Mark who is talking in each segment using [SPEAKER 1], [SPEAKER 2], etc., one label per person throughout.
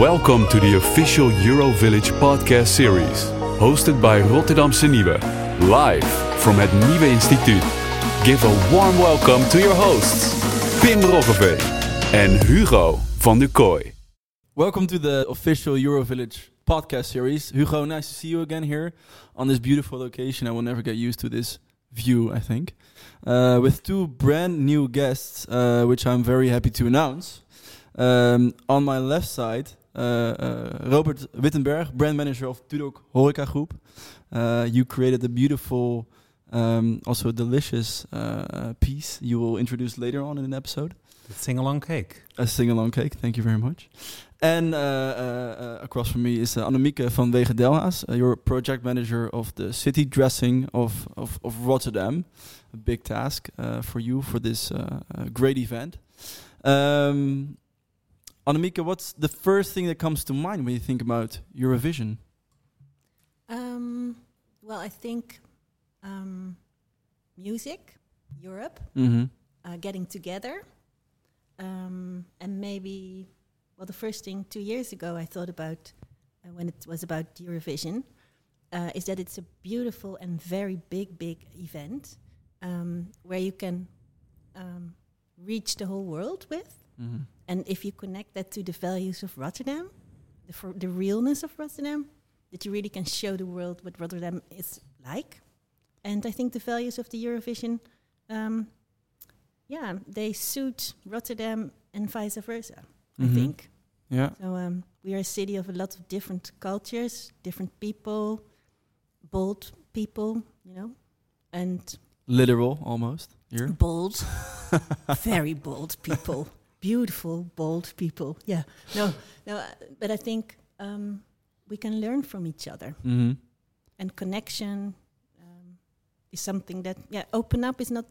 [SPEAKER 1] Welcome to the official Eurovillage podcast series, hosted by Rotterdamse Nieuwe, live from het Nieuwe Instituut. Give a warm welcome to your hosts, Pim Roggeveen and Hugo van der Kooi.
[SPEAKER 2] Welcome to the official Eurovillage podcast series. Hugo, nice to see you again here on this beautiful location. I will never get used to this view, I think. Uh, with two brand new guests, uh, which I'm very happy to announce. Um, on my left side, Robert Wittenberg, brand manager of Dudok Horeca Group. Uh, you created a beautiful, um, also delicious uh, piece you will introduce later on in an episode.
[SPEAKER 3] The sing along cake.
[SPEAKER 2] A sing-along cake, thank you very much. And uh, uh, across from me is uh, Annemieke van Wegen Delhaas, uh, your project manager of the city dressing of, of, of Rotterdam. A big task uh, for you for this uh, uh, great event. Um, Annemieke, what's the first thing that comes to mind when you think about Eurovision?
[SPEAKER 4] Um, well, I think um, music, Europe,
[SPEAKER 2] Mm-hmm.
[SPEAKER 4] uh, getting together, um, and maybe, well, the first thing two years ago I thought about uh, when it was about Eurovision uh, is that it's a beautiful and very big, big event um, where you can um, reach the whole world with.
[SPEAKER 2] Mm-hmm.
[SPEAKER 4] And if you connect that to the values of Rotterdam, the, for the realness of Rotterdam, that you really can show the world what Rotterdam is like. And I think the values of the Eurovision, um, yeah, they suit Rotterdam and vice versa,
[SPEAKER 2] Mhm.
[SPEAKER 4] I think.
[SPEAKER 2] Yeah.
[SPEAKER 4] So um, we are a city of a lot of different cultures, different people, bold people, you know, and
[SPEAKER 2] Literal, almost. Here.
[SPEAKER 4] bold, very bold people, beautiful, bold people. Yeah, no, no, but I think um, we can learn from each other,
[SPEAKER 2] Mm-hmm.
[SPEAKER 4] and connection um, is something that yeah, open up is not.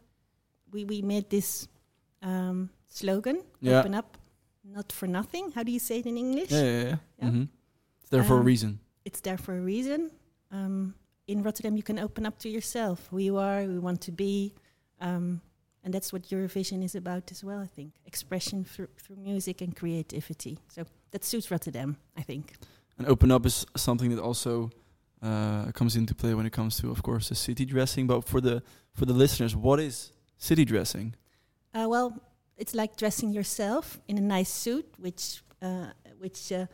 [SPEAKER 4] We we made this um, slogan,
[SPEAKER 2] Yeah.
[SPEAKER 4] open up, not for nothing. How do you say it in English?
[SPEAKER 2] Yeah, yeah, yeah.
[SPEAKER 4] Yeah.
[SPEAKER 2] Mm-hmm. It's there for a
[SPEAKER 4] Um,
[SPEAKER 2] reason.
[SPEAKER 4] it's there for a reason. Um, in Rotterdam, you can open up to yourself, who you are, who you want to be, um, and that's what Eurovision is about as well. I think expression through through music and creativity. So that suits Rotterdam, I think.
[SPEAKER 2] And open up is something that also uh, comes into play when it comes to, of course, the city dressing. But for the for the listeners, what is city dressing?
[SPEAKER 4] Uh, well, it's like dressing yourself in a nice suit, which uh, which uh,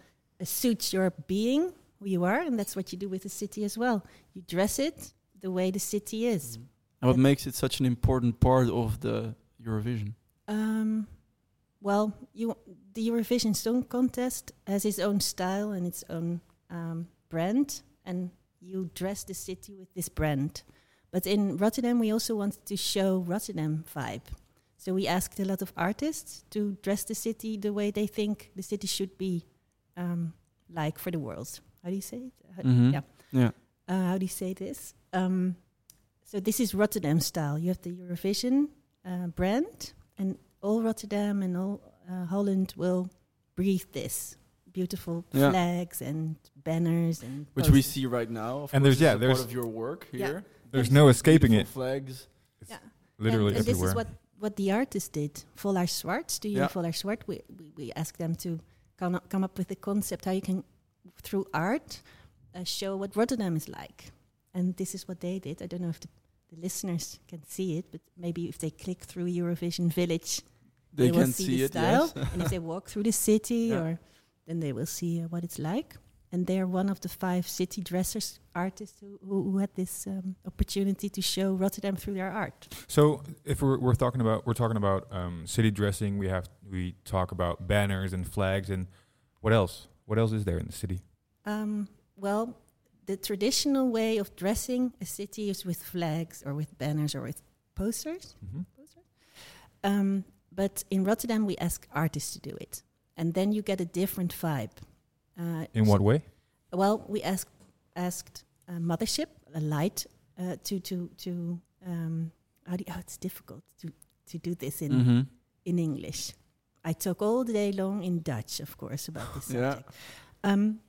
[SPEAKER 4] suits your being, who you are, and that's what you do with the city as well. You dress it the way the city is.
[SPEAKER 2] And what makes it such an important part of the Eurovision?
[SPEAKER 4] Um, well, you the Eurovision Song Contest has its own style and its own um, brand, and you dress the city with this brand. But in Rotterdam, we also wanted to show Rotterdam vibe. So we asked a lot of artists to dress the city the way they think the city should be um, like for the world. How do you say it? How-
[SPEAKER 2] Mhm.
[SPEAKER 4] Yeah.
[SPEAKER 2] Yeah.
[SPEAKER 4] Uh, how do you say this? Um, so this is Rotterdam style. You have the Eurovision uh, brand, and all Rotterdam and all uh, Holland will breathe this beautiful
[SPEAKER 2] Yeah.
[SPEAKER 4] flags and banners and
[SPEAKER 2] Which we see right now. Of
[SPEAKER 5] And
[SPEAKER 2] course,
[SPEAKER 5] there's- yeah,
[SPEAKER 2] it's a part of your work
[SPEAKER 4] Yeah.
[SPEAKER 2] here.
[SPEAKER 5] There's no escaping it.
[SPEAKER 2] Flags.
[SPEAKER 4] Yeah.
[SPEAKER 5] Literally
[SPEAKER 4] and, and this is what what the artist did. Vollaers Zwart, do you
[SPEAKER 2] Yeah.
[SPEAKER 4] know Vollaers Zwart? We, we we asked them to come up, come up with a concept how you can through art uh, show what Rotterdam is like. And this is what they did. I don't know if the, the listeners can see it, but maybe if they click through Eurovision Village,
[SPEAKER 2] They,
[SPEAKER 4] will
[SPEAKER 2] can
[SPEAKER 4] see,
[SPEAKER 2] see,
[SPEAKER 4] the
[SPEAKER 2] it.
[SPEAKER 4] style.
[SPEAKER 2] Yes.
[SPEAKER 4] and if they walk through the city,
[SPEAKER 2] Yeah.
[SPEAKER 4] or then they will see uh, what it's like. And they're one of the five city dressers artists who, who, who had this um, opportunity to show Rotterdam through their art.
[SPEAKER 5] So if we're, we're talking about we're talking about um, city dressing, we have we talk about banners and flags and what else? What else is there in the city?
[SPEAKER 4] Um, well, the traditional way of dressing a city is with flags or with banners or with posters.
[SPEAKER 5] Mm-hmm.
[SPEAKER 4] Um, but in Rotterdam, we ask artists to do it, and then you get a different vibe. Uh,
[SPEAKER 5] In what way?
[SPEAKER 4] Well, we asked asked uh, Mothership, a light, uh, to to to um, how do you, oh, it's difficult to to do this in
[SPEAKER 2] Mhm.
[SPEAKER 4] in English. I talk all day long in Dutch, of course, about this
[SPEAKER 2] Yeah.
[SPEAKER 4] subject. Um,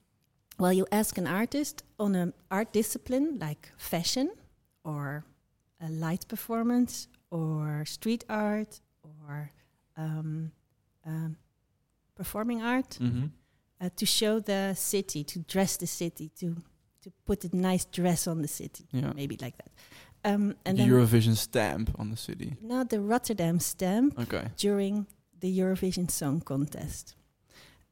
[SPEAKER 4] well, you ask an artist on an art discipline like fashion or a light performance or street art or um, um, performing art.
[SPEAKER 2] Mhm.
[SPEAKER 4] uh, to show the city, to dress the city, to to put a nice dress on the city,
[SPEAKER 2] Yeah.
[SPEAKER 4] maybe like that. Um, and
[SPEAKER 2] the Eurovision stamp on the city.
[SPEAKER 4] not the Rotterdam stamp
[SPEAKER 2] Okay.
[SPEAKER 4] during the Eurovision Song Contest.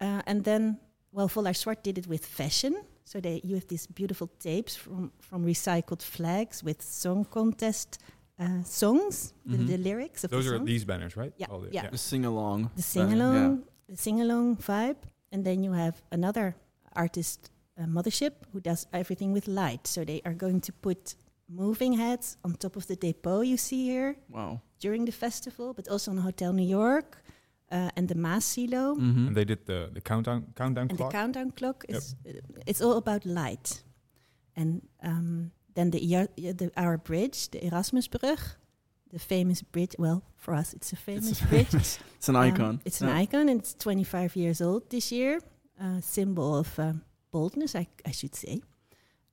[SPEAKER 4] Uh, and then, well, Vollaers Zwart did it with fashion. So they, you have these beautiful tapes from, from recycled flags with song contest uh, songs,
[SPEAKER 2] Mhm.
[SPEAKER 4] the, the lyrics of
[SPEAKER 5] Those
[SPEAKER 4] the
[SPEAKER 5] are
[SPEAKER 4] song.
[SPEAKER 5] these banners, right?
[SPEAKER 4] Yeah,
[SPEAKER 5] the-
[SPEAKER 4] yeah.
[SPEAKER 2] The sing along.
[SPEAKER 4] the sing along, the sing along vibe, and then you have another artist, uh, Mothership, who does everything with light. So they are going to put moving heads on top of the depot you see here
[SPEAKER 2] Wow.
[SPEAKER 4] during the festival, but also on Hotel New York uh, and the Maas Silo.
[SPEAKER 2] Mm-hmm.
[SPEAKER 5] And they did the the countdown countdown
[SPEAKER 4] And
[SPEAKER 5] clock.
[SPEAKER 4] the countdown clock is uh, it's all about light. And um, then the, Ia- the our bridge, the Erasmusbrug, the famous bridge. Well, for us, it's a famous
[SPEAKER 2] It's,
[SPEAKER 4] bridge.
[SPEAKER 2] it's an
[SPEAKER 4] Um,
[SPEAKER 2] icon.
[SPEAKER 4] it's an icon, and it's 25 years old this year. Uh, symbol of um, boldness, I, I should say.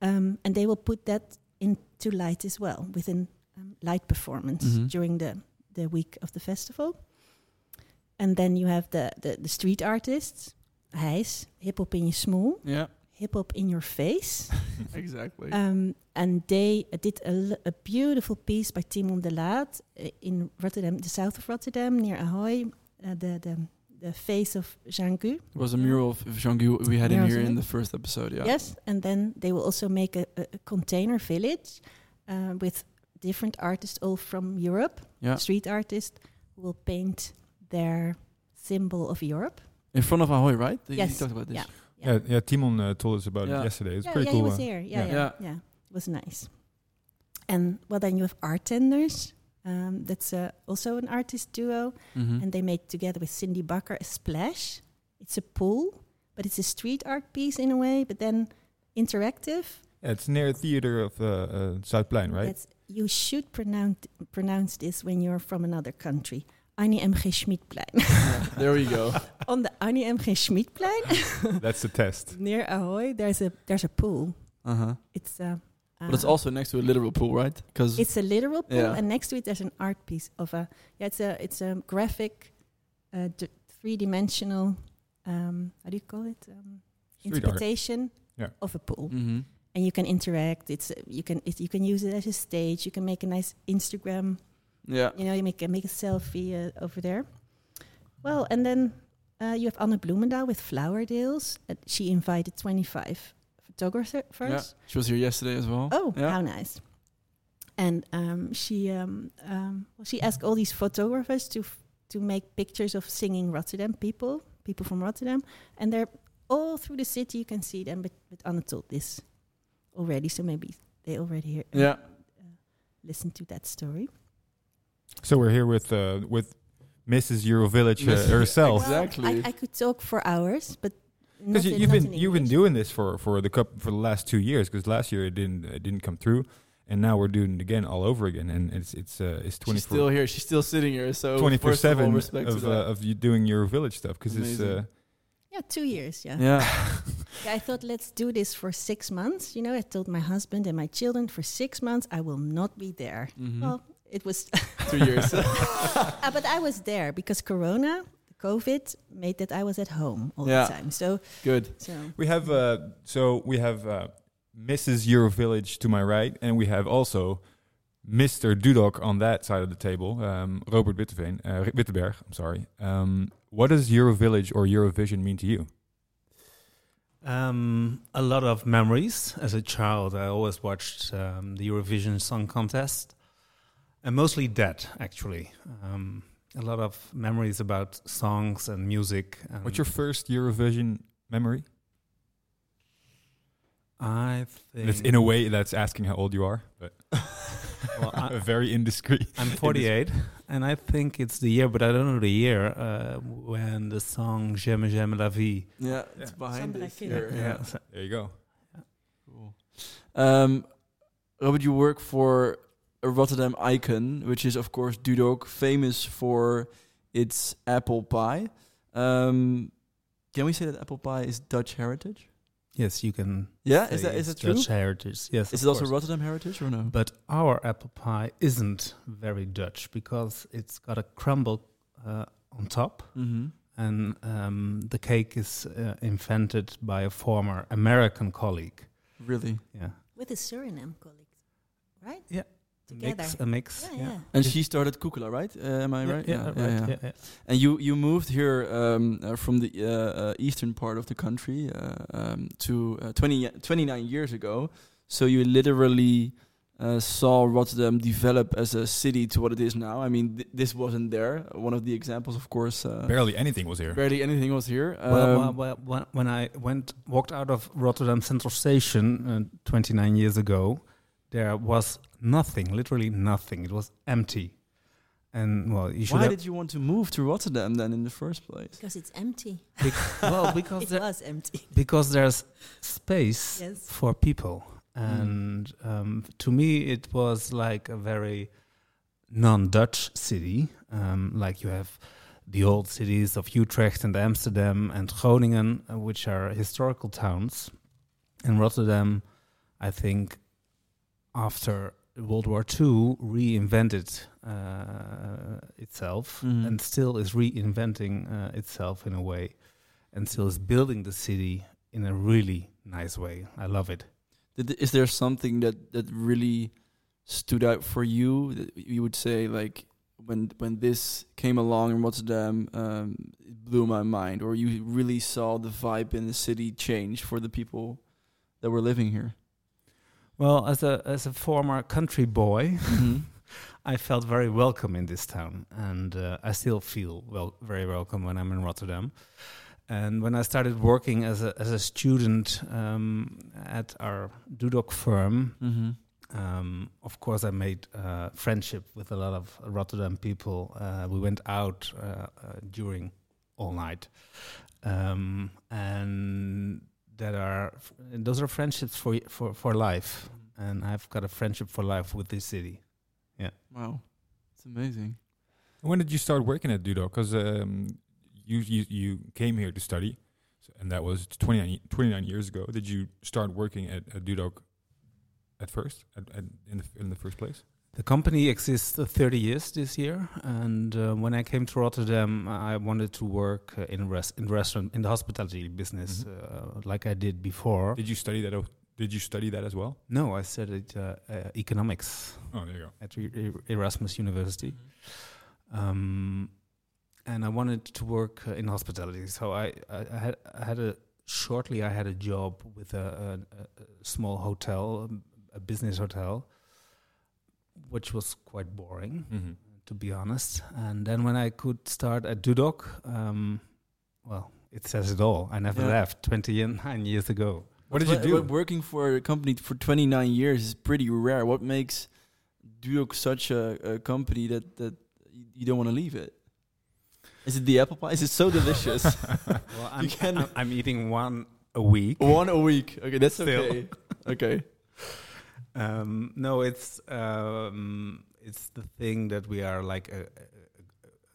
[SPEAKER 4] Um, and they will put that into light as well with a um, light performance
[SPEAKER 2] Mhm.
[SPEAKER 4] during the, the week of the festival. And then you have the, the, the street artists. Hijs, hip hop in je smoel,
[SPEAKER 2] Yeah.
[SPEAKER 4] hip hop in your face.
[SPEAKER 2] Exactly.
[SPEAKER 4] Um, and they uh, did a, l- a beautiful piece by Timon de Laat uh, in Rotterdam, the south of Rotterdam, near Ahoy. Uh, the, the the face of Jeangu.
[SPEAKER 2] it was a mural of Jeangu we had in here in the first episode. Yeah.
[SPEAKER 4] Yes, and then they will also make a, a, a container village uh, with different artists, all from Europe,
[SPEAKER 2] Yeah.
[SPEAKER 4] street artists, who will paint their symbol of Europe.
[SPEAKER 2] In front of Ahoy, right? You
[SPEAKER 4] Yes.
[SPEAKER 2] talked about this.
[SPEAKER 4] Yeah.
[SPEAKER 5] Yeah, yeah. Timon uh, told us about
[SPEAKER 2] Yeah.
[SPEAKER 5] it yesterday. It's
[SPEAKER 4] yeah,
[SPEAKER 5] pretty
[SPEAKER 4] yeah,
[SPEAKER 5] cool.
[SPEAKER 4] he was
[SPEAKER 5] uh,
[SPEAKER 4] here. Yeah,
[SPEAKER 5] yeah.
[SPEAKER 4] yeah,
[SPEAKER 2] Yeah.
[SPEAKER 4] yeah, It was nice. And well, then you have art tenders. Um, that's uh, also an artist duo.
[SPEAKER 2] Mhm.
[SPEAKER 4] and they made together with Cindy Bakker a splash. It's a pool, but it's a street art piece in a way, but then interactive.
[SPEAKER 5] Yeah, it's near a theater of uh, uh, Zuidplein, right?
[SPEAKER 4] That's, you should pronounce pronounce this when you're from another country. Annie M. G. Schmidtplein.
[SPEAKER 2] Yeah, there we go.
[SPEAKER 4] On the Annie M. G. Schmidtplein
[SPEAKER 5] That's the test.
[SPEAKER 4] near Ahoy, there's a there's a pool.
[SPEAKER 2] Uh huh.
[SPEAKER 4] It's uh,
[SPEAKER 2] But it's
[SPEAKER 4] uh,
[SPEAKER 2] also next to a literal pool, right? Because
[SPEAKER 4] it's a literal pool,
[SPEAKER 2] Yeah.
[SPEAKER 4] and next to it there's an art piece of a yeah. It's a it's a graphic, uh, d- three dimensional. Um, how do you call it? Um, interpretation
[SPEAKER 5] Yeah.
[SPEAKER 4] of a pool,
[SPEAKER 2] Mhm.
[SPEAKER 4] and you can interact. It's uh, you can it, you can use it as a stage. You can make a nice Instagram.
[SPEAKER 2] Yeah.
[SPEAKER 4] You know, you make make a selfie uh, over there. Well, and then uh, you have Anne Bloemendaal with Flower Deals. Uh, she invited twenty five photographers.
[SPEAKER 2] Yeah. She was here yesterday as well.
[SPEAKER 4] Oh,
[SPEAKER 2] yeah.
[SPEAKER 4] how nice! And um, she um, um, well, she asked all these photographers to to make pictures of singing Rotterdam people, people from Rotterdam, and they're all through the city. You can see them, but but Anne told this already, so maybe they already hear, uh,
[SPEAKER 2] Yeah.
[SPEAKER 4] listen to that story.
[SPEAKER 5] So we're here with uh, with Mrs. Eurovillage uh,
[SPEAKER 2] Mrs.
[SPEAKER 5] herself.
[SPEAKER 2] Well, Exactly.
[SPEAKER 4] I, I could talk for hours, but
[SPEAKER 5] Because you, you've
[SPEAKER 4] not
[SPEAKER 5] been you've been doing this for for the cup for the last two years. Because last year it didn't it didn't come through, and now we're doing it again all over again. And it's it's uh, it's twenty
[SPEAKER 2] She's still here. She's still sitting here. So
[SPEAKER 5] twenty four seven
[SPEAKER 2] respect
[SPEAKER 5] of uh, of you doing your village stuff. Because it's
[SPEAKER 2] Amazing.
[SPEAKER 5] uh,
[SPEAKER 4] Yeah, two years. Yeah.
[SPEAKER 2] yeah.
[SPEAKER 4] Yeah, I thought let's do this for six months. You know, I told my husband and my children for six months I will not be there.
[SPEAKER 2] Mhm.
[SPEAKER 4] Well, it was,
[SPEAKER 2] Two years.
[SPEAKER 4] uh, but I was there because Corona, COVID, made that I was at home all
[SPEAKER 2] Yeah.
[SPEAKER 4] the time. So,
[SPEAKER 2] Good.
[SPEAKER 4] so
[SPEAKER 5] we have uh, so we have uh, Mrs. Eurovillage to my right, and we have also Mr. Dudok on that side of the table, um, Robert Witteveen, uh, Wittenberg. I'm sorry. Um, what does Eurovillage or Eurovision mean to you?
[SPEAKER 3] Um, a lot of memories. As a child, I always watched um, the Eurovision Song Contest, and mostly that actually. Um, a lot of memories about songs and music. And
[SPEAKER 5] What's your first Eurovision memory?
[SPEAKER 3] I think
[SPEAKER 5] That's in a way that's asking how old you are, but
[SPEAKER 3] Well, I-
[SPEAKER 5] very indiscreet.
[SPEAKER 3] I'm 48, and I think it's the year, but I don't know the year uh, when the song "J'aime j'aime la vie."
[SPEAKER 2] Yeah, it's behind
[SPEAKER 4] Something
[SPEAKER 2] this
[SPEAKER 4] like
[SPEAKER 2] here.
[SPEAKER 4] it.
[SPEAKER 2] Yeah.
[SPEAKER 3] so-
[SPEAKER 5] There you go.
[SPEAKER 2] Cool. Um, Robert, you work for a Rotterdam icon, which is of course Dudok, famous for its apple pie. Um, can we say that apple pie is Dutch heritage?
[SPEAKER 3] Yes, you can.
[SPEAKER 2] Yeah,
[SPEAKER 3] say
[SPEAKER 2] is that is
[SPEAKER 3] it's
[SPEAKER 2] that true?
[SPEAKER 3] Dutch heritage. Yes,
[SPEAKER 2] Is
[SPEAKER 3] of
[SPEAKER 2] it also. Rotterdam heritage or no?
[SPEAKER 3] But our apple pie isn't very Dutch because it's got a crumble uh, on top.
[SPEAKER 2] Mm-hmm.
[SPEAKER 3] and um, the cake is uh, invented by a former American colleague.
[SPEAKER 2] Really?
[SPEAKER 3] Yeah,
[SPEAKER 4] With a Suriname colleague, right?
[SPEAKER 3] Yeah.
[SPEAKER 4] Together.
[SPEAKER 3] mix, a mix.
[SPEAKER 4] yeah, yeah.
[SPEAKER 2] And she started Kukula, right? Uh, am I
[SPEAKER 3] Yeah,
[SPEAKER 2] right?
[SPEAKER 3] Yeah, right. Yeah, yeah.
[SPEAKER 2] And you you moved here um, uh, from the uh, uh, eastern part of the country uh, um, to uh, 20, ye- 29 years ago. So you literally uh, saw Rotterdam develop as a city to what it is now. I mean, th- this wasn't there. One of the examples, of course, uh,
[SPEAKER 5] Barely anything was here.
[SPEAKER 2] barely anything was here.
[SPEAKER 3] well,
[SPEAKER 2] Um,
[SPEAKER 3] well, well, when- when I went walked out of Rotterdam Central Station uh, 29 years ago, there was nothing, literally nothing. It was empty. And well, you should
[SPEAKER 2] why did you want to move to Rotterdam then in the first place?
[SPEAKER 4] Because it's empty.
[SPEAKER 3] bec- well because
[SPEAKER 4] It
[SPEAKER 3] there,
[SPEAKER 4] was empty.
[SPEAKER 3] because there's space
[SPEAKER 4] Yes.
[SPEAKER 3] for people and um, to me it was like a very non-dutch city um, like you have the old cities of utrecht and amsterdam and groningen uh, which are historical towns and rotterdam i think after world war ii reinvented uh, itself
[SPEAKER 2] Mhm.
[SPEAKER 3] and still is reinventing uh, itself in a way and still is building the city in a really nice way. I love it.
[SPEAKER 2] Did, is there something that that really stood out for you that you would say like when when this came along in Rotterdam um, it blew my mind or you really saw the vibe in the city change for the people that were living here
[SPEAKER 3] Well, as a as a former country boy,
[SPEAKER 2] Mhm.
[SPEAKER 3] I felt very welcome in this town, and uh, I still feel well very welcome when I'm in Rotterdam. And when I started working as a as a student um, at our Dudok firm,
[SPEAKER 2] Mhm.
[SPEAKER 3] um, of course, I made uh, friendship with a lot of Rotterdam people. Uh, we went out uh, uh, during all night, um, and that are and those are friendships for y- for for life. And I've got a friendship for life with this city. Yeah.
[SPEAKER 2] Wow it's amazing
[SPEAKER 5] When did you start working at Dudok? Because um, you, you you came here to study, so, and that was 29, 29 years ago. Did you start working at, at Dudok at first, at, at, in the in the first place?
[SPEAKER 3] The company exists uh, 30 years this year, and uh, when I came to Rotterdam, I wanted to work uh, in res- in restaurant in the hospitality business,
[SPEAKER 5] Mhm.
[SPEAKER 3] uh, like I did before.
[SPEAKER 5] Did you study that? o- Did you study that as well?
[SPEAKER 3] no, I studied uh, uh, economics
[SPEAKER 5] Oh, there you go.
[SPEAKER 3] at E- Erasmus University, um, and I wanted to work uh, in hospitality. So I, I, I had I had a shortly I had a job with a, a, a small hotel, a business hotel, which was quite boring
[SPEAKER 5] hmm
[SPEAKER 3] to be honest. And then when I could start at Dudok, um, well, it says it all. I never
[SPEAKER 2] Yeah.
[SPEAKER 3] left 29 years ago.
[SPEAKER 5] What did you do?
[SPEAKER 2] working for a company for 29 years is pretty rare what makes Duke such a, a company that that you don't want to leave it is it the apple pie is it so delicious
[SPEAKER 3] Well, I'm, I'm, I'm eating one a week.
[SPEAKER 2] one a week okay that's
[SPEAKER 3] Still.
[SPEAKER 2] okay okay
[SPEAKER 3] Um, no, it's um, it's the thing that we are like a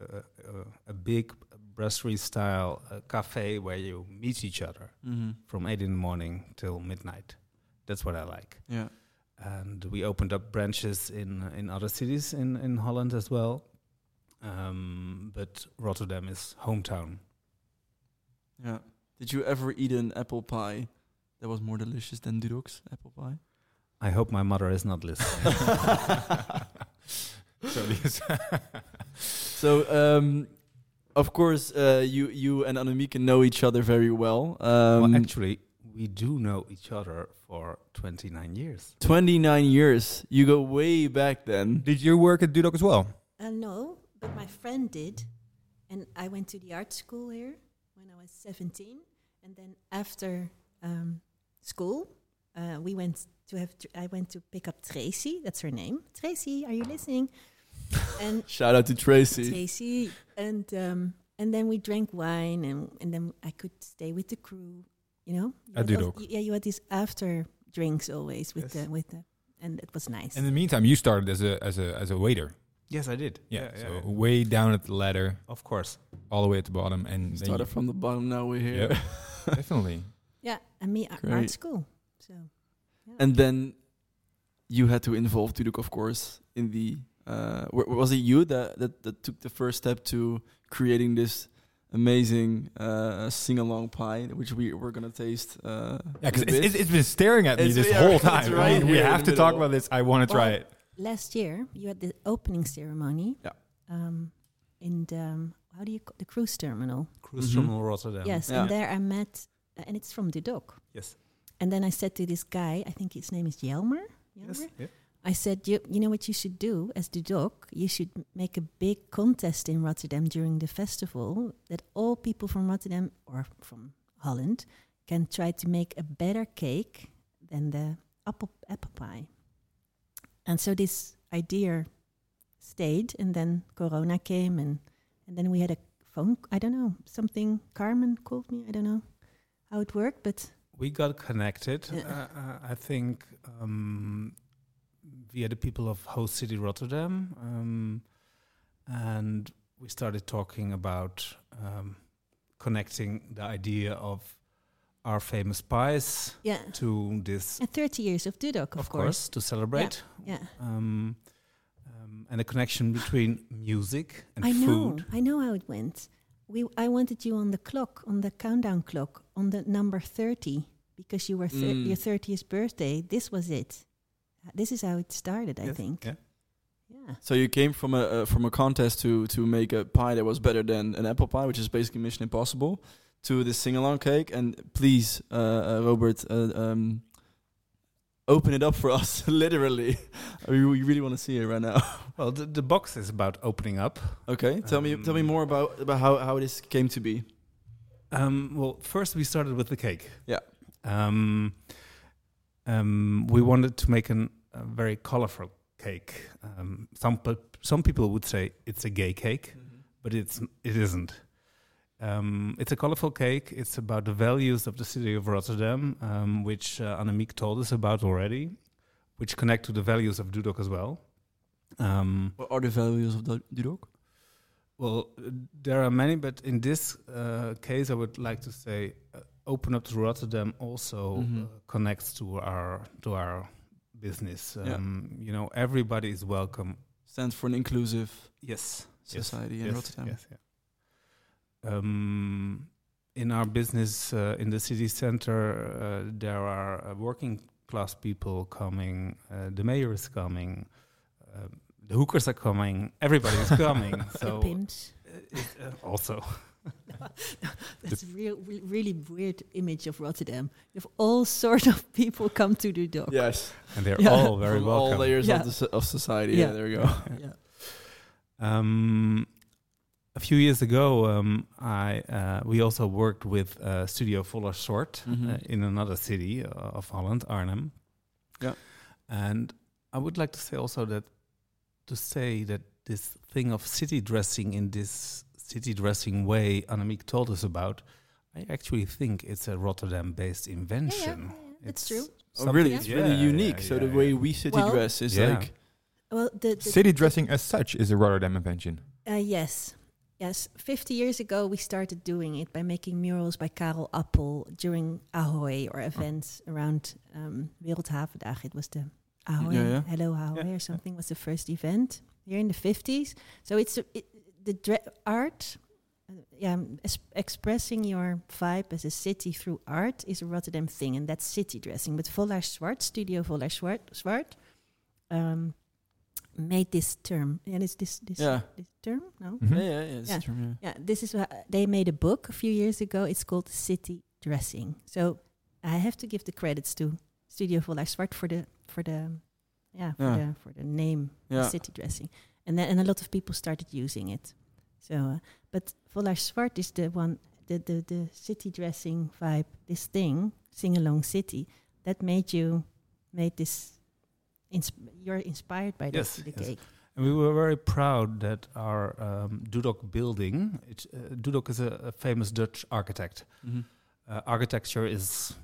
[SPEAKER 3] a, a, a, big brasserie style uh, cafe where you meet each other
[SPEAKER 2] hmm
[SPEAKER 3] from eight in the morning till midnight. That's what I like.
[SPEAKER 2] yeah
[SPEAKER 3] and we opened up branches in in other cities in in Holland as well. Um, but Rotterdam is hometown.
[SPEAKER 2] yeah did you ever eat an apple pie that was more delicious than Dudok's apple pie
[SPEAKER 3] I hope my mother is not listening.
[SPEAKER 5] so.
[SPEAKER 2] So, um, of course, uh, you you and Annemieke know each other very well. Um,
[SPEAKER 3] well, actually, we do know each other for 29 years.
[SPEAKER 2] 29 years. You go way back then.
[SPEAKER 5] did you work at Dudok as well?
[SPEAKER 4] Uh, no, but my friend did. And I went to the art school here when I was 17. And then after um, school, uh, we went to have, tr- I went to pick up Tracy. That's her name. Tracy, are you listening? and
[SPEAKER 2] Shout out to Tracy.
[SPEAKER 4] Tracy. And, um, and then we drank wine and, and then I could stay with the crew, you know? You
[SPEAKER 5] At
[SPEAKER 4] had those- Yeah, you had these after drinks always with
[SPEAKER 5] Yes.
[SPEAKER 4] the, with the, and it was nice.
[SPEAKER 5] In the meantime, you started as a as a as a waiter.
[SPEAKER 3] Yes, I did.
[SPEAKER 5] Yeah, so way down at the ladder,
[SPEAKER 3] Of course.
[SPEAKER 5] all the way at the bottom, and
[SPEAKER 2] Started from the bottom, now we're here.
[SPEAKER 5] Yep. definitely.
[SPEAKER 4] yeah, and me a-
[SPEAKER 2] Great.
[SPEAKER 4] art school. So, yeah.
[SPEAKER 2] And then you had to involve Dudok, of course, in the. Uh, wa- was it you that, that, that took the first step to creating this amazing uh, sing along pie, which we we're gonna taste. Uh,
[SPEAKER 5] Yeah, because
[SPEAKER 2] a
[SPEAKER 5] it's, it's been staring at me
[SPEAKER 2] It's-
[SPEAKER 5] this whole time.
[SPEAKER 2] right
[SPEAKER 5] we have to talk about this. I want to try it.
[SPEAKER 4] Last year, you had the opening ceremony.
[SPEAKER 2] Yeah.
[SPEAKER 4] Um, in the um, how do you call the cruise terminal?
[SPEAKER 3] Cruise
[SPEAKER 2] Mhm.
[SPEAKER 3] Terminal Rotterdam.
[SPEAKER 4] Yes,
[SPEAKER 2] Yeah.
[SPEAKER 4] and there I met, uh, and it's from Dudok.
[SPEAKER 3] Yes.
[SPEAKER 4] And then I said to this guy, I think his name is Jelmer.
[SPEAKER 3] Yes. Yeah.
[SPEAKER 4] I said, you, you know what you should do as Dudok? You should make a big contest in Rotterdam during the festival that all people from Rotterdam or from Holland can try to make a better cake than the apple, apple pie. And so this idea stayed, and then Corona came, and, and then we had a phone, I don't know, something, Carmen called me, I don't know how it worked, but
[SPEAKER 3] We got connected, uh, uh, I think, um, via the people of Host City Rotterdam. Um, and we started talking about um, connecting the idea of our famous pies
[SPEAKER 4] yeah.
[SPEAKER 3] to this,
[SPEAKER 4] And 30 years of Dudok, of,
[SPEAKER 3] of course, to celebrate.
[SPEAKER 4] Yeah.
[SPEAKER 3] Um, um, and the connection between music and
[SPEAKER 4] I know.
[SPEAKER 3] food.
[SPEAKER 4] I know how it went. We I wanted you on the clock, on the countdown clock, on the number 30 because you were thir-
[SPEAKER 2] Mm.
[SPEAKER 4] your 30th birthday. This was it. Uh, This is how it started, I think.
[SPEAKER 3] yeah.
[SPEAKER 4] Yeah.
[SPEAKER 2] So you came from a uh, from a contest to to make a pie that was better than an apple pie, which is basically Mission Impossible, to the sing along cake. And please, uh, uh, Robert, uh, um, open it up for us, literally. I mean, we really want to see it right now.
[SPEAKER 3] Well, the, the box is about opening up.
[SPEAKER 2] okay, tell me tell me
[SPEAKER 3] Um,
[SPEAKER 2] more about about how how this came to be.
[SPEAKER 3] Um, well, first we started with the cake.
[SPEAKER 2] Yeah.
[SPEAKER 3] Um, um, we wanted to make an, a very colorful cake. Um, some pe- some people would say it's a gay cake, but it's it isn't. Um, it's a colorful cake. It's about the values of the city of Rotterdam, um, which uh, Annemiek told us about already, which connect to the values of Dudok as well. Um,
[SPEAKER 2] What are the values of the Dudok?
[SPEAKER 3] well, there are many, but in this uh, case, I would like to say, uh, open up to Rotterdam also
[SPEAKER 2] Mhm.
[SPEAKER 3] uh, connects to our to our business.
[SPEAKER 2] Yeah.
[SPEAKER 3] Um, You know, everybody is welcome.
[SPEAKER 2] Stands for an inclusive
[SPEAKER 3] Yes,
[SPEAKER 2] society in
[SPEAKER 3] yes,
[SPEAKER 2] Rotterdam.
[SPEAKER 3] Yes, yeah. Um, in our business uh, in the city center, uh, there are uh, working class people coming. Uh, the mayor is coming. Uh, the hookers are coming. Everybody is coming. so
[SPEAKER 4] the pimps.
[SPEAKER 3] uh, it, uh, also.
[SPEAKER 4] That's a real, re- really weird image of Rotterdam. You have all sorts of people come to Dudok.
[SPEAKER 2] Yes,
[SPEAKER 3] and they're
[SPEAKER 4] Yeah.
[SPEAKER 3] all very
[SPEAKER 2] From
[SPEAKER 3] welcome.
[SPEAKER 2] all layers
[SPEAKER 4] Yeah.
[SPEAKER 2] of the so- of society. Yeah,
[SPEAKER 4] Yeah.
[SPEAKER 2] there we go.
[SPEAKER 4] Yeah.
[SPEAKER 3] Um, a few years ago, um, I uh, we also worked with uh, Studio Vollaers Zwart
[SPEAKER 2] Mhm.
[SPEAKER 3] uh, in another city uh, of Holland, Arnhem.
[SPEAKER 2] Yeah.
[SPEAKER 3] and I would like to say also that to say that this thing of city dressing in this city dressing way Annemiek told us about, I actually think it's a Rotterdam-based
[SPEAKER 4] Yeah, yeah,
[SPEAKER 3] invention.
[SPEAKER 4] yeah, that's
[SPEAKER 3] It's
[SPEAKER 4] true.
[SPEAKER 2] Oh, really?
[SPEAKER 3] something-
[SPEAKER 2] It's really
[SPEAKER 3] yeah,
[SPEAKER 2] unique. so the
[SPEAKER 3] yeah,
[SPEAKER 2] way we city
[SPEAKER 4] Well-
[SPEAKER 2] dress is
[SPEAKER 3] Yeah.
[SPEAKER 2] like
[SPEAKER 4] Well, the, the
[SPEAKER 5] City dressing as such is a Rotterdam invention.
[SPEAKER 4] Uh, yes. Yes. 50 years ago, we started doing it by making murals by Karel Appel during Ahoy or events around um, Wereldhavendag. It was the Ahoy,
[SPEAKER 2] Yeah, yeah.
[SPEAKER 4] Hello Ahoy
[SPEAKER 3] Yeah.
[SPEAKER 4] or something was the first event here in the 50s. So it's a, it, the art, uh, yeah, es- expressing your vibe as a city through art is a Rotterdam thing, and that's city dressing. But Vollaers Zwart, Studio Vollaers Zwart, Zwart um, made this term. And it's this, this,
[SPEAKER 2] Yeah.
[SPEAKER 4] this term? No?
[SPEAKER 5] Mhm.
[SPEAKER 2] yeah, yeah, yeah, it's
[SPEAKER 4] Yeah.
[SPEAKER 2] true, yeah.
[SPEAKER 4] Yeah, this is what they made a book a few years ago. It's called City Dressing. So I have to give the credits to Studio Vollaers Zwart for the for the yeah for
[SPEAKER 2] Yeah.
[SPEAKER 4] the for the name
[SPEAKER 2] Yeah.
[SPEAKER 4] City Dressing, and then and a lot of people started using it. So, uh, but Vollaers Zwart is the one the the the city dressing vibe. This thing, sing along city, that made you made this. Insp- you're inspired by
[SPEAKER 3] Yes,
[SPEAKER 4] the
[SPEAKER 3] yes.
[SPEAKER 4] cake.
[SPEAKER 3] And we were very proud that our um, Dudok building, it, uh, Dudok is a, a famous Dutch architect.
[SPEAKER 2] Mhm.
[SPEAKER 3] Uh, architecture is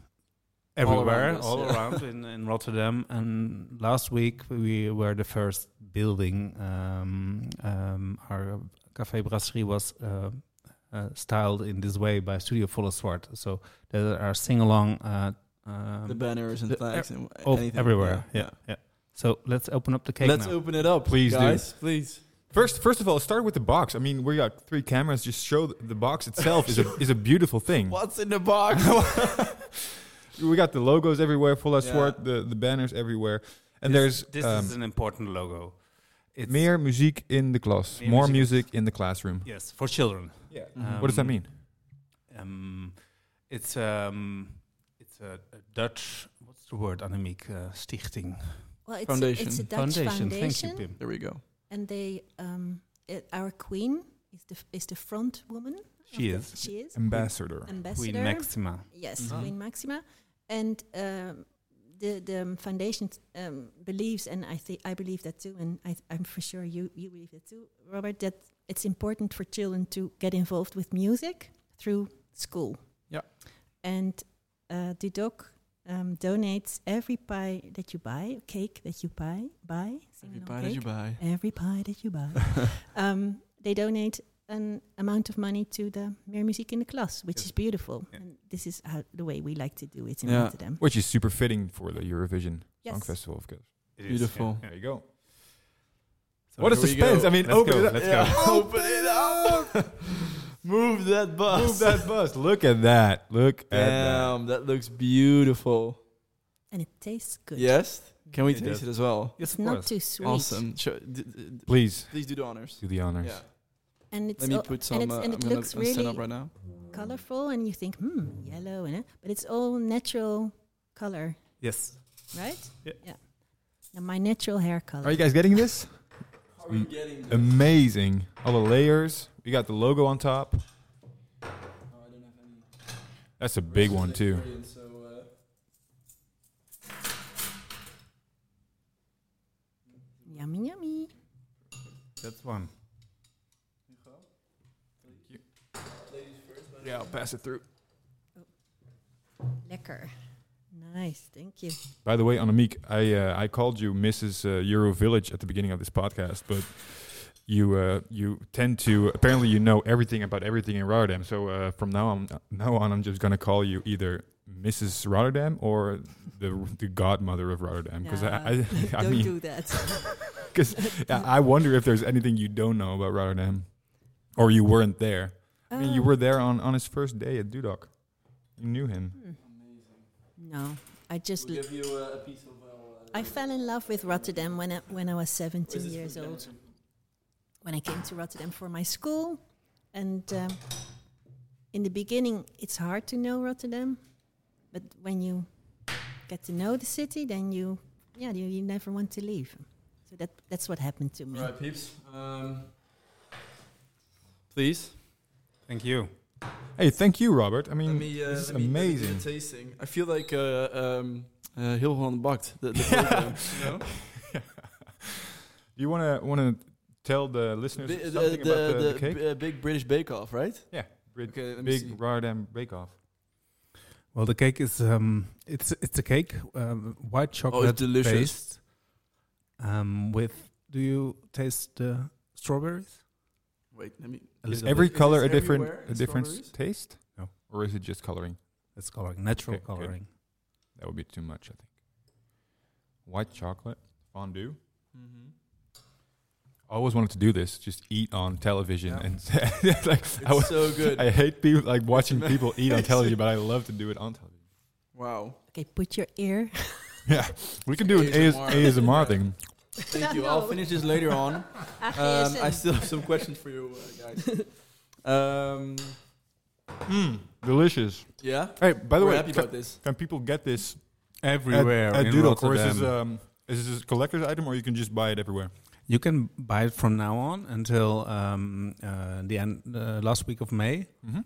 [SPEAKER 2] All around
[SPEAKER 3] everywhere,
[SPEAKER 2] us,
[SPEAKER 3] all
[SPEAKER 2] yeah.
[SPEAKER 3] around in, in Rotterdam. And last week we were the first building. Um, um, our cafe brasserie was uh, uh, styled in this way by Studio Vollaers Zwart. So there are sing along. Uh, um,
[SPEAKER 2] The banners and
[SPEAKER 3] the-
[SPEAKER 2] flags and
[SPEAKER 3] of
[SPEAKER 2] anything.
[SPEAKER 3] everywhere.
[SPEAKER 2] Yeah.
[SPEAKER 3] Yeah, yeah. So let's open up the cake
[SPEAKER 2] Let's
[SPEAKER 3] now.
[SPEAKER 2] open it up,
[SPEAKER 5] Please do.
[SPEAKER 2] guys. Please.
[SPEAKER 5] First, first of all, start with the box. I mean, we got three cameras. Just show the box itself is a is a beautiful thing.
[SPEAKER 2] What's in the box?
[SPEAKER 5] We got the logos everywhere, full of
[SPEAKER 2] Yeah.
[SPEAKER 5] sword, the the banners everywhere, and
[SPEAKER 3] This-
[SPEAKER 5] there's
[SPEAKER 3] this
[SPEAKER 5] um,
[SPEAKER 3] is an important logo. It's
[SPEAKER 5] meer muziek in de klas,
[SPEAKER 3] Meer
[SPEAKER 5] more
[SPEAKER 3] muziek.
[SPEAKER 5] music in the classroom.
[SPEAKER 3] yes for children.
[SPEAKER 5] Yeah.
[SPEAKER 2] Mhm.
[SPEAKER 5] what does that
[SPEAKER 3] Um,
[SPEAKER 5] mean?
[SPEAKER 3] Um, it's um, it's a, a Dutch. What's the word? Annemiek uh, stichting
[SPEAKER 4] Well, it's
[SPEAKER 2] Foundation.
[SPEAKER 4] A, it's a Dutch foundation,
[SPEAKER 3] Thank you, Pim.
[SPEAKER 2] There we go.
[SPEAKER 4] and they um, it, our queen is the f- is the front woman. of
[SPEAKER 3] She
[SPEAKER 4] the-
[SPEAKER 3] is.
[SPEAKER 4] She is
[SPEAKER 5] Ambassador.
[SPEAKER 4] ambassador.
[SPEAKER 3] Queen Maxima.
[SPEAKER 4] Yes,
[SPEAKER 2] Mhm.
[SPEAKER 4] Queen Maxima, and um, the the foundation um, believes, and I think I believe that too, and I, I'm for sure you you believe that too, Robert. That it's important for children to get involved with music through school.
[SPEAKER 2] Yeah.
[SPEAKER 4] and uh, Dudok um, donates every pie that you buy, cake that you buy, buy,
[SPEAKER 2] Every
[SPEAKER 4] along
[SPEAKER 2] pie that you buy.
[SPEAKER 4] every pie that you buy. um, they donate an amount of money to the Meer Muziek in de Klas, which
[SPEAKER 3] Yes.
[SPEAKER 4] is beautiful.
[SPEAKER 3] Yeah.
[SPEAKER 4] And this is how the way we like to do it in
[SPEAKER 2] Yeah.
[SPEAKER 4] Rotterdam.
[SPEAKER 5] Which is super fitting for the Eurovision Song Festival, of course.
[SPEAKER 3] It is,
[SPEAKER 2] Beautiful.
[SPEAKER 3] yeah.
[SPEAKER 5] There you go.
[SPEAKER 3] So
[SPEAKER 5] what a suspense!
[SPEAKER 2] go.
[SPEAKER 5] I mean,
[SPEAKER 3] Let's
[SPEAKER 5] open
[SPEAKER 3] go,
[SPEAKER 5] it up.
[SPEAKER 3] let's
[SPEAKER 2] Yeah.
[SPEAKER 3] go.
[SPEAKER 2] Open it up. Move that bus.
[SPEAKER 5] Move that bus. Look at that. Look at that.
[SPEAKER 2] Damn, that looks beautiful.
[SPEAKER 4] And it tastes good.
[SPEAKER 2] Yes. Can we
[SPEAKER 3] It
[SPEAKER 2] taste
[SPEAKER 3] does.
[SPEAKER 2] it as well?
[SPEAKER 3] Yes,
[SPEAKER 4] It's
[SPEAKER 3] of
[SPEAKER 4] not
[SPEAKER 3] course.
[SPEAKER 4] too sweet.
[SPEAKER 2] Awesome. Show, d- d-
[SPEAKER 5] Please
[SPEAKER 2] please do the honors.
[SPEAKER 5] do the honors.
[SPEAKER 2] Yeah.
[SPEAKER 4] And it's
[SPEAKER 2] Let me put some.
[SPEAKER 4] and,
[SPEAKER 2] uh,
[SPEAKER 4] and
[SPEAKER 2] I'm
[SPEAKER 4] it
[SPEAKER 2] gonna
[SPEAKER 4] looks
[SPEAKER 2] I'll
[SPEAKER 4] really
[SPEAKER 2] up right now.
[SPEAKER 4] colorful, and you think, hmm, yellow, and but it's all natural color,
[SPEAKER 3] Yes.
[SPEAKER 4] right?
[SPEAKER 3] Yeah.
[SPEAKER 4] Now my natural hair color.
[SPEAKER 5] Are you guys getting this?
[SPEAKER 2] Are we getting
[SPEAKER 5] Amazing. All the layers. We got the logo on top. That's a big one too.
[SPEAKER 4] Yummy, yummy.
[SPEAKER 3] That's one.
[SPEAKER 5] Yeah, I'll pass it through. Oh.
[SPEAKER 4] Lekker. Nice, thank you.
[SPEAKER 5] By the way, Annemiek, I uh, I called you Mrs. Uh, Euro Village at the beginning of this podcast, but you uh, you tend to apparently you know everything about everything in Rotterdam. So uh, from now on, now on, I'm just gonna call you either Mrs. Rotterdam or the the godmother of Rotterdam because I I, I
[SPEAKER 4] don't
[SPEAKER 5] mean
[SPEAKER 4] do that.
[SPEAKER 5] because I wonder if there's anything you don't know about Rotterdam, or you weren't there. I mean, you
[SPEAKER 4] Um,
[SPEAKER 5] were there on on his first day at Dudok. You knew him.
[SPEAKER 4] hmm. No, I just l-
[SPEAKER 2] give you a piece of. Uh,
[SPEAKER 4] I fell in love with Rotterdam when I, when I was 17 years old. When I came to Rotterdam for my school, and um, in the beginning, it's hard to know Rotterdam, but when you get to know the city, then you, yeah, you, you never want to leave. So that that's what happened to me.
[SPEAKER 2] Right, peeps. Um, please.
[SPEAKER 3] Thank you.
[SPEAKER 5] Hey, thank you, Robert. I mean,
[SPEAKER 2] Let me, uh,
[SPEAKER 5] this is
[SPEAKER 2] me- let me do
[SPEAKER 5] amazing.
[SPEAKER 2] tasting. I feel like uh, um, uh, Heel Holland Bakt. The, the program, you know?
[SPEAKER 5] you want to want to tell the listeners
[SPEAKER 2] Bi-
[SPEAKER 5] something
[SPEAKER 2] the,
[SPEAKER 5] about the,
[SPEAKER 2] the,
[SPEAKER 5] the cake?
[SPEAKER 2] b- uh, big British Bake Off, right?
[SPEAKER 5] Brit-
[SPEAKER 2] Okay, let
[SPEAKER 5] big
[SPEAKER 2] see.
[SPEAKER 5] Rotterdam Bake Off.
[SPEAKER 3] Well, the cake is um, it's it's a cake, um, white
[SPEAKER 2] Oh,
[SPEAKER 3] chocolate
[SPEAKER 2] it's delicious.
[SPEAKER 3] based, um, with. Do you taste the strawberries?
[SPEAKER 2] Wait, let me.
[SPEAKER 3] A
[SPEAKER 5] Is
[SPEAKER 3] little
[SPEAKER 5] every
[SPEAKER 2] bit.
[SPEAKER 5] color
[SPEAKER 2] Is
[SPEAKER 5] a different
[SPEAKER 2] everywhere,
[SPEAKER 5] a different
[SPEAKER 2] strawberries?
[SPEAKER 5] taste?
[SPEAKER 3] No.
[SPEAKER 5] Or is it just coloring?
[SPEAKER 3] It's coloring, natural
[SPEAKER 5] Okay, good.
[SPEAKER 3] coloring.
[SPEAKER 5] That would be too much, I think. White chocolate fondue.
[SPEAKER 2] Mm-hmm.
[SPEAKER 5] I always wanted to do this. Just eat on television
[SPEAKER 3] Yeah.
[SPEAKER 5] and like
[SPEAKER 2] It's
[SPEAKER 5] I, wa-
[SPEAKER 2] so good.
[SPEAKER 5] I hate people like watching people eat on television, but I love to do it on television.
[SPEAKER 2] wow.
[SPEAKER 4] Okay, put your ear.
[SPEAKER 5] Yeah, we can do an AS-
[SPEAKER 2] ASMR.
[SPEAKER 5] ASMR thing.
[SPEAKER 2] Thank you. I'll finish this later on. Um, I still have some questions for you uh, guys. um,
[SPEAKER 5] Mm, delicious.
[SPEAKER 2] yeah.
[SPEAKER 5] Hey, by the
[SPEAKER 2] We're
[SPEAKER 5] way,
[SPEAKER 2] happy
[SPEAKER 5] can,
[SPEAKER 2] about this.
[SPEAKER 5] can people get this
[SPEAKER 3] Everywhere
[SPEAKER 5] at, at
[SPEAKER 3] in
[SPEAKER 5] Dudok, or is
[SPEAKER 3] Rotterdam.
[SPEAKER 5] this, um, is this a collector's item, or you can just buy it everywhere?
[SPEAKER 3] you can buy it from now on until um, uh, the end, uh, last week of May
[SPEAKER 5] Mm-hmm.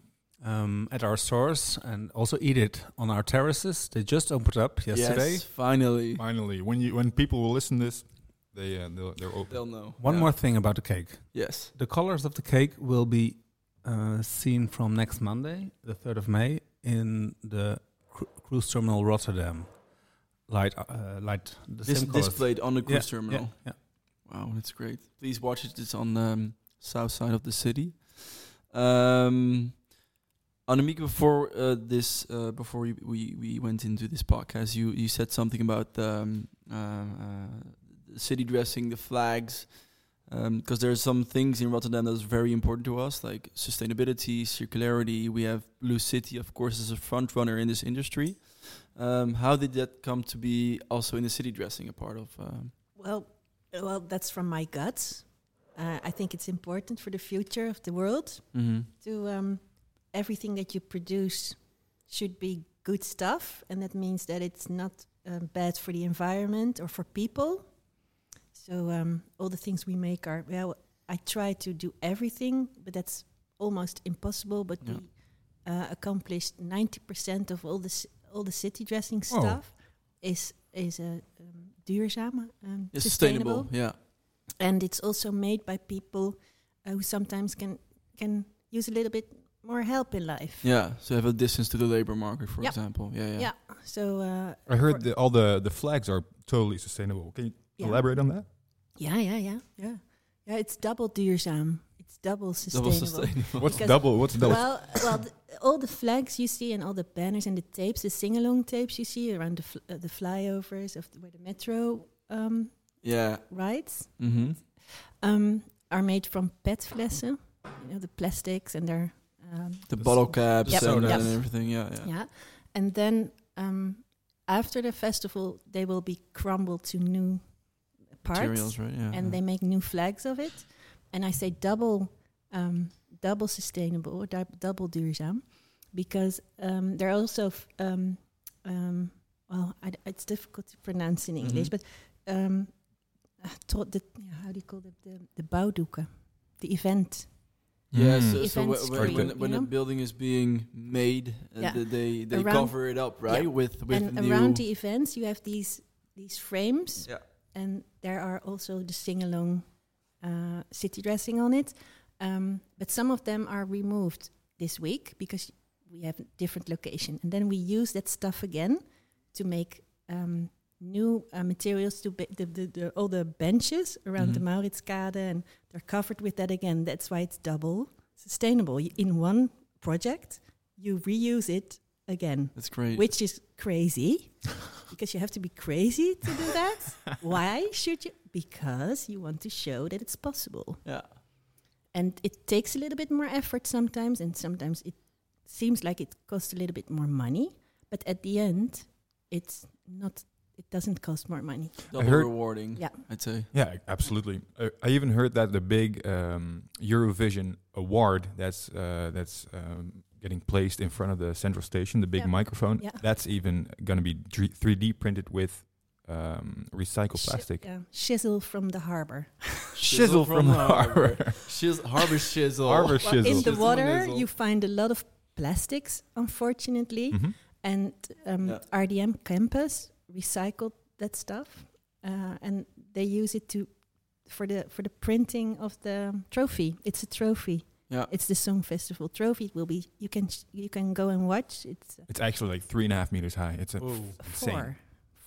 [SPEAKER 3] um, at our stores, and also eat it on our terraces. They just opened up yesterday.
[SPEAKER 2] Yes, finally.
[SPEAKER 5] Finally, when you when people will listen to this, they uh, they'll, they're open.
[SPEAKER 2] They'll know.
[SPEAKER 3] One
[SPEAKER 2] Yeah.
[SPEAKER 3] more thing about the cake:
[SPEAKER 2] Yes.
[SPEAKER 3] the colors of the cake will be uh, seen from next Monday, the third of May, in the cru- cruise terminal Rotterdam. Light, uh, light, the
[SPEAKER 2] This
[SPEAKER 3] same colors.
[SPEAKER 2] displayed on the
[SPEAKER 3] Yeah,
[SPEAKER 2] cruise terminal.
[SPEAKER 3] Yeah, yeah.
[SPEAKER 2] Wow, that's great. Please watch it. It's on the um, south side of the city. Um, Annemiek, before uh, this, uh, before we, we we went into this podcast, you you said something about um, uh, uh, the city dressing, the flags. because there are some things in Rotterdam that's very important to us, like sustainability, circularity. We have Blue City, of course, as a front runner in this industry. Um, how did that come to be also in the city dressing a part of? Um,
[SPEAKER 4] Well, well, that's from my guts. Uh, I think it's important for the future of the world
[SPEAKER 2] mm-hmm.
[SPEAKER 4] to um, everything that you produce should be good stuff, and that means that it's not um, bad for the environment or for people. So um, all the things we make are well. I try to do everything, but that's almost impossible. But
[SPEAKER 2] Yeah.
[SPEAKER 4] we uh, accomplished ninety percent of all the all the city dressing
[SPEAKER 5] Oh.
[SPEAKER 4] stuff is is a um, duurzame, um,
[SPEAKER 2] Yeah,
[SPEAKER 4] sustainable
[SPEAKER 2] sustainable, yeah.
[SPEAKER 4] and it's also made by people uh, who sometimes can can use a little bit more help in life.
[SPEAKER 2] Yeah, so have a distance to the labor market, for
[SPEAKER 4] Yeah.
[SPEAKER 2] example. Yeah, yeah.
[SPEAKER 4] Yeah. So uh,
[SPEAKER 5] I heard that all the, the flags are totally sustainable. Can you
[SPEAKER 4] Yeah.
[SPEAKER 5] elaborate on that?
[SPEAKER 4] Yeah, yeah, yeah, yeah, yeah. It's double duurzaam. It's double sustainable.
[SPEAKER 2] Double sustainable.
[SPEAKER 5] What's
[SPEAKER 4] Because-
[SPEAKER 5] double? What's double?
[SPEAKER 4] Well, well, th- all the flags you see and all the banners and the tapes, the sing-along tapes you see around the fl- uh, the flyovers of the, where the metro um,
[SPEAKER 2] yeah.
[SPEAKER 4] rides
[SPEAKER 2] Mm-hmm.
[SPEAKER 4] um, are made from PET flessen. You know the plastics and they're um,
[SPEAKER 2] The bottle caps
[SPEAKER 4] Yep.
[SPEAKER 2] and, and everything. Yeah, yeah.
[SPEAKER 4] Yeah. And then um, after the festival, they will be crumbled to new parts,
[SPEAKER 2] Materials, right? Yeah.
[SPEAKER 4] and
[SPEAKER 2] yeah.
[SPEAKER 4] they make new flags of it. And I say double, um, double sustainable, or dou- double duurzaam, because um, they're also, f- um, um, well, I d it's difficult to pronounce in English,
[SPEAKER 2] Mhm.
[SPEAKER 4] but um, to- the, yeah, how do you call it? The, the bouwdoeken, the event.
[SPEAKER 2] Yeah,
[SPEAKER 5] Mm.
[SPEAKER 2] so, so wh-
[SPEAKER 5] screen,
[SPEAKER 2] when, when, when a building is being made, uh,
[SPEAKER 4] Yeah.
[SPEAKER 2] th- they they
[SPEAKER 4] Around-
[SPEAKER 2] cover it up, right?
[SPEAKER 4] Yeah.
[SPEAKER 2] With with
[SPEAKER 4] and
[SPEAKER 2] new,
[SPEAKER 4] around the events, you have these these frames
[SPEAKER 2] yeah.
[SPEAKER 4] And there are also the sing along uh, city dressing on it. Um, but some of them are removed this week because we have a different location. And then we use that stuff again to make um, new uh, materials to the, the, the, all the benches around the
[SPEAKER 2] Mhm.
[SPEAKER 4] Mauritskade and they're covered with that again. That's why it's double sustainable. Y- In one project, you reuse it again
[SPEAKER 2] That's great.
[SPEAKER 4] which is crazy because you have to be crazy to do that. Why should you? Because you want to show that it's possible.
[SPEAKER 2] yeah.
[SPEAKER 4] And it takes a little bit more effort sometimes, and sometimes it seems like it costs a little bit more money. But at the end, it's not. It doesn't cost more money.
[SPEAKER 2] Double
[SPEAKER 5] heard-
[SPEAKER 2] rewarding.
[SPEAKER 4] Yeah.
[SPEAKER 2] I'd say.
[SPEAKER 5] Yeah, absolutely. Uh, I even heard that the big um, Eurovision award that's uh, that's um, getting placed in front of the central station, the big
[SPEAKER 4] Yeah.
[SPEAKER 5] microphone,
[SPEAKER 4] Yeah.
[SPEAKER 5] that's even going to be three D printed with um, recycled
[SPEAKER 4] Shi-
[SPEAKER 5] plastic.
[SPEAKER 4] yeah, Shizzle from the harbor.
[SPEAKER 5] Shizzle from the harbor.
[SPEAKER 2] Shiz- harbor shizzle.
[SPEAKER 5] Harbor
[SPEAKER 4] Well, in the water, you find a lot of plastics, unfortunately.
[SPEAKER 5] Mhm.
[SPEAKER 4] and um,
[SPEAKER 2] Yeah.
[SPEAKER 4] RDM campus recycled that stuff, uh, and they use it to for the for the printing of the trophy. It's a trophy.
[SPEAKER 2] Yeah.
[SPEAKER 4] It's the song festival trophy. It will be you can sh- you can go and watch. It's uh,
[SPEAKER 5] It's actually like three and a half meters high. It's a insane.
[SPEAKER 4] four.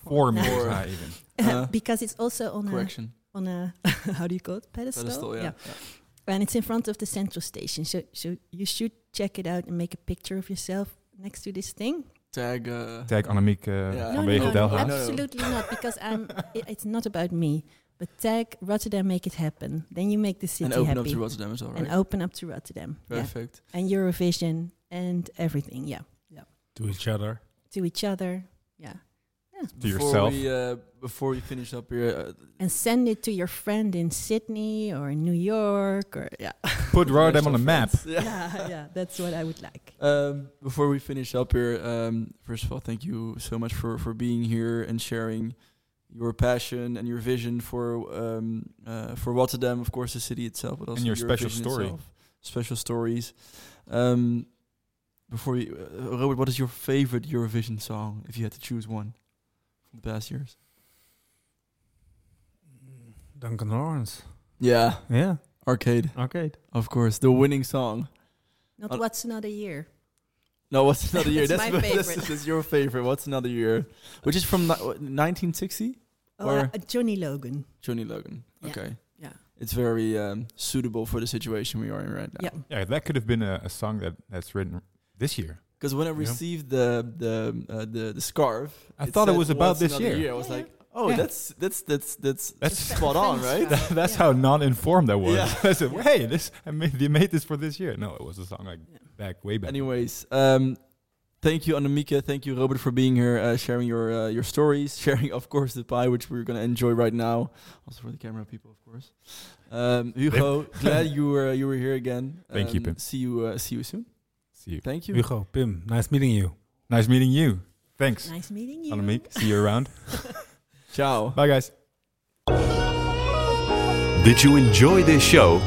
[SPEAKER 5] Four
[SPEAKER 4] No.
[SPEAKER 5] meters
[SPEAKER 2] Four.
[SPEAKER 5] high even.
[SPEAKER 2] Uh,
[SPEAKER 4] because it's also on a on a how do you call it pedestal?
[SPEAKER 2] Pedestal. Yeah. yeah.
[SPEAKER 4] and it's in front of the central station. So so you should check it out and make a picture of yourself next to this thing.
[SPEAKER 2] Tag. Uh,
[SPEAKER 5] Tag Annemiek uh,
[SPEAKER 2] Yeah.
[SPEAKER 5] van
[SPEAKER 2] No,
[SPEAKER 5] Wegen
[SPEAKER 2] no, no,
[SPEAKER 5] Delhaas.
[SPEAKER 2] no.
[SPEAKER 4] absolutely not. Because I'm. i- it's not about me. But tag Rotterdam, make it happen. Then you make the city
[SPEAKER 2] and open
[SPEAKER 4] happy.
[SPEAKER 2] up to Rotterdam as well, right?
[SPEAKER 4] and open up to Rotterdam. Yeah.
[SPEAKER 2] Perfect.
[SPEAKER 4] And Eurovision and everything. Yeah. Yeah.
[SPEAKER 3] to each other.
[SPEAKER 4] To each other. Yeah.
[SPEAKER 5] To
[SPEAKER 2] Before
[SPEAKER 5] yourself.
[SPEAKER 2] We, uh, before we finish up here, uh,
[SPEAKER 4] And send it to your friend in Sydney or in New York or yeah.
[SPEAKER 5] Put Rotterdam on the map.
[SPEAKER 2] Yeah.
[SPEAKER 4] yeah, yeah. That's what I would like.
[SPEAKER 2] Um, before we finish up here, um, first of all, thank you so much for, for being here and sharing your passion and your vision for um, uh, for Rotterdam, of course, the city itself, but also
[SPEAKER 5] your special
[SPEAKER 2] vision
[SPEAKER 5] story.
[SPEAKER 2] itself. special stories. Um, before you, uh, Robert, what is your favorite Eurovision song if you had to choose one from the past years?
[SPEAKER 3] Duncan Lawrence.
[SPEAKER 2] Yeah,
[SPEAKER 3] Yeah,
[SPEAKER 2] Arcade,
[SPEAKER 3] arcade.
[SPEAKER 2] of course, the winning song.
[SPEAKER 4] Not
[SPEAKER 2] Uh,
[SPEAKER 4] what's another year.
[SPEAKER 2] No, what's another year?
[SPEAKER 4] That's my
[SPEAKER 2] that's,
[SPEAKER 4] favorite.
[SPEAKER 2] that's your favorite. What's another year? Which is from ni- 1960?
[SPEAKER 4] Oh,
[SPEAKER 2] Or-
[SPEAKER 4] uh, Johnny Logan.
[SPEAKER 2] Johnny Logan.
[SPEAKER 4] Yeah.
[SPEAKER 2] Okay.
[SPEAKER 4] Yeah.
[SPEAKER 2] It's very um, suitable for the situation we are in right now.
[SPEAKER 4] Yeah.
[SPEAKER 5] Yeah, that could have been a, a song that that's written this year.
[SPEAKER 2] Because when I
[SPEAKER 5] Yeah.
[SPEAKER 2] received the the uh, the, the scarf,
[SPEAKER 5] I thought it was about this
[SPEAKER 2] another
[SPEAKER 5] year."
[SPEAKER 2] I was
[SPEAKER 4] Yeah,
[SPEAKER 2] like, Oh,
[SPEAKER 4] Yeah.
[SPEAKER 2] that's that's that's that's
[SPEAKER 5] That's
[SPEAKER 2] spot on, right?
[SPEAKER 4] style.
[SPEAKER 5] That's
[SPEAKER 4] Yeah.
[SPEAKER 5] how non-informed I was.
[SPEAKER 2] Yeah.
[SPEAKER 5] I said, "Hey, this I made they made this for this year." No, it was a song like
[SPEAKER 4] Yeah.
[SPEAKER 5] back way back.
[SPEAKER 2] Anyways, um, thank you, Annemieke. Thank you, Robert, for being here, uh, sharing your uh, your stories, sharing, of course, the pie, which we're gonna enjoy right now, also for the camera people, of course. Um, Hugo, glad you were you were here again.
[SPEAKER 5] Thank you,
[SPEAKER 2] Um,
[SPEAKER 5] Pim.
[SPEAKER 2] See you uh, see you soon.
[SPEAKER 5] See you.
[SPEAKER 2] Thank you.
[SPEAKER 3] Hugo, Pim, nice meeting you.
[SPEAKER 5] Nice meeting you. Thanks,
[SPEAKER 4] Nice meeting you.
[SPEAKER 5] Annemiek. See you around.
[SPEAKER 2] Ciao.
[SPEAKER 5] Bye, guys.
[SPEAKER 1] Did you enjoy this show?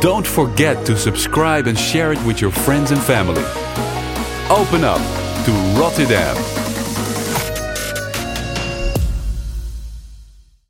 [SPEAKER 1] Don't forget to subscribe and share it with your friends and family. Open up to Rotterdam.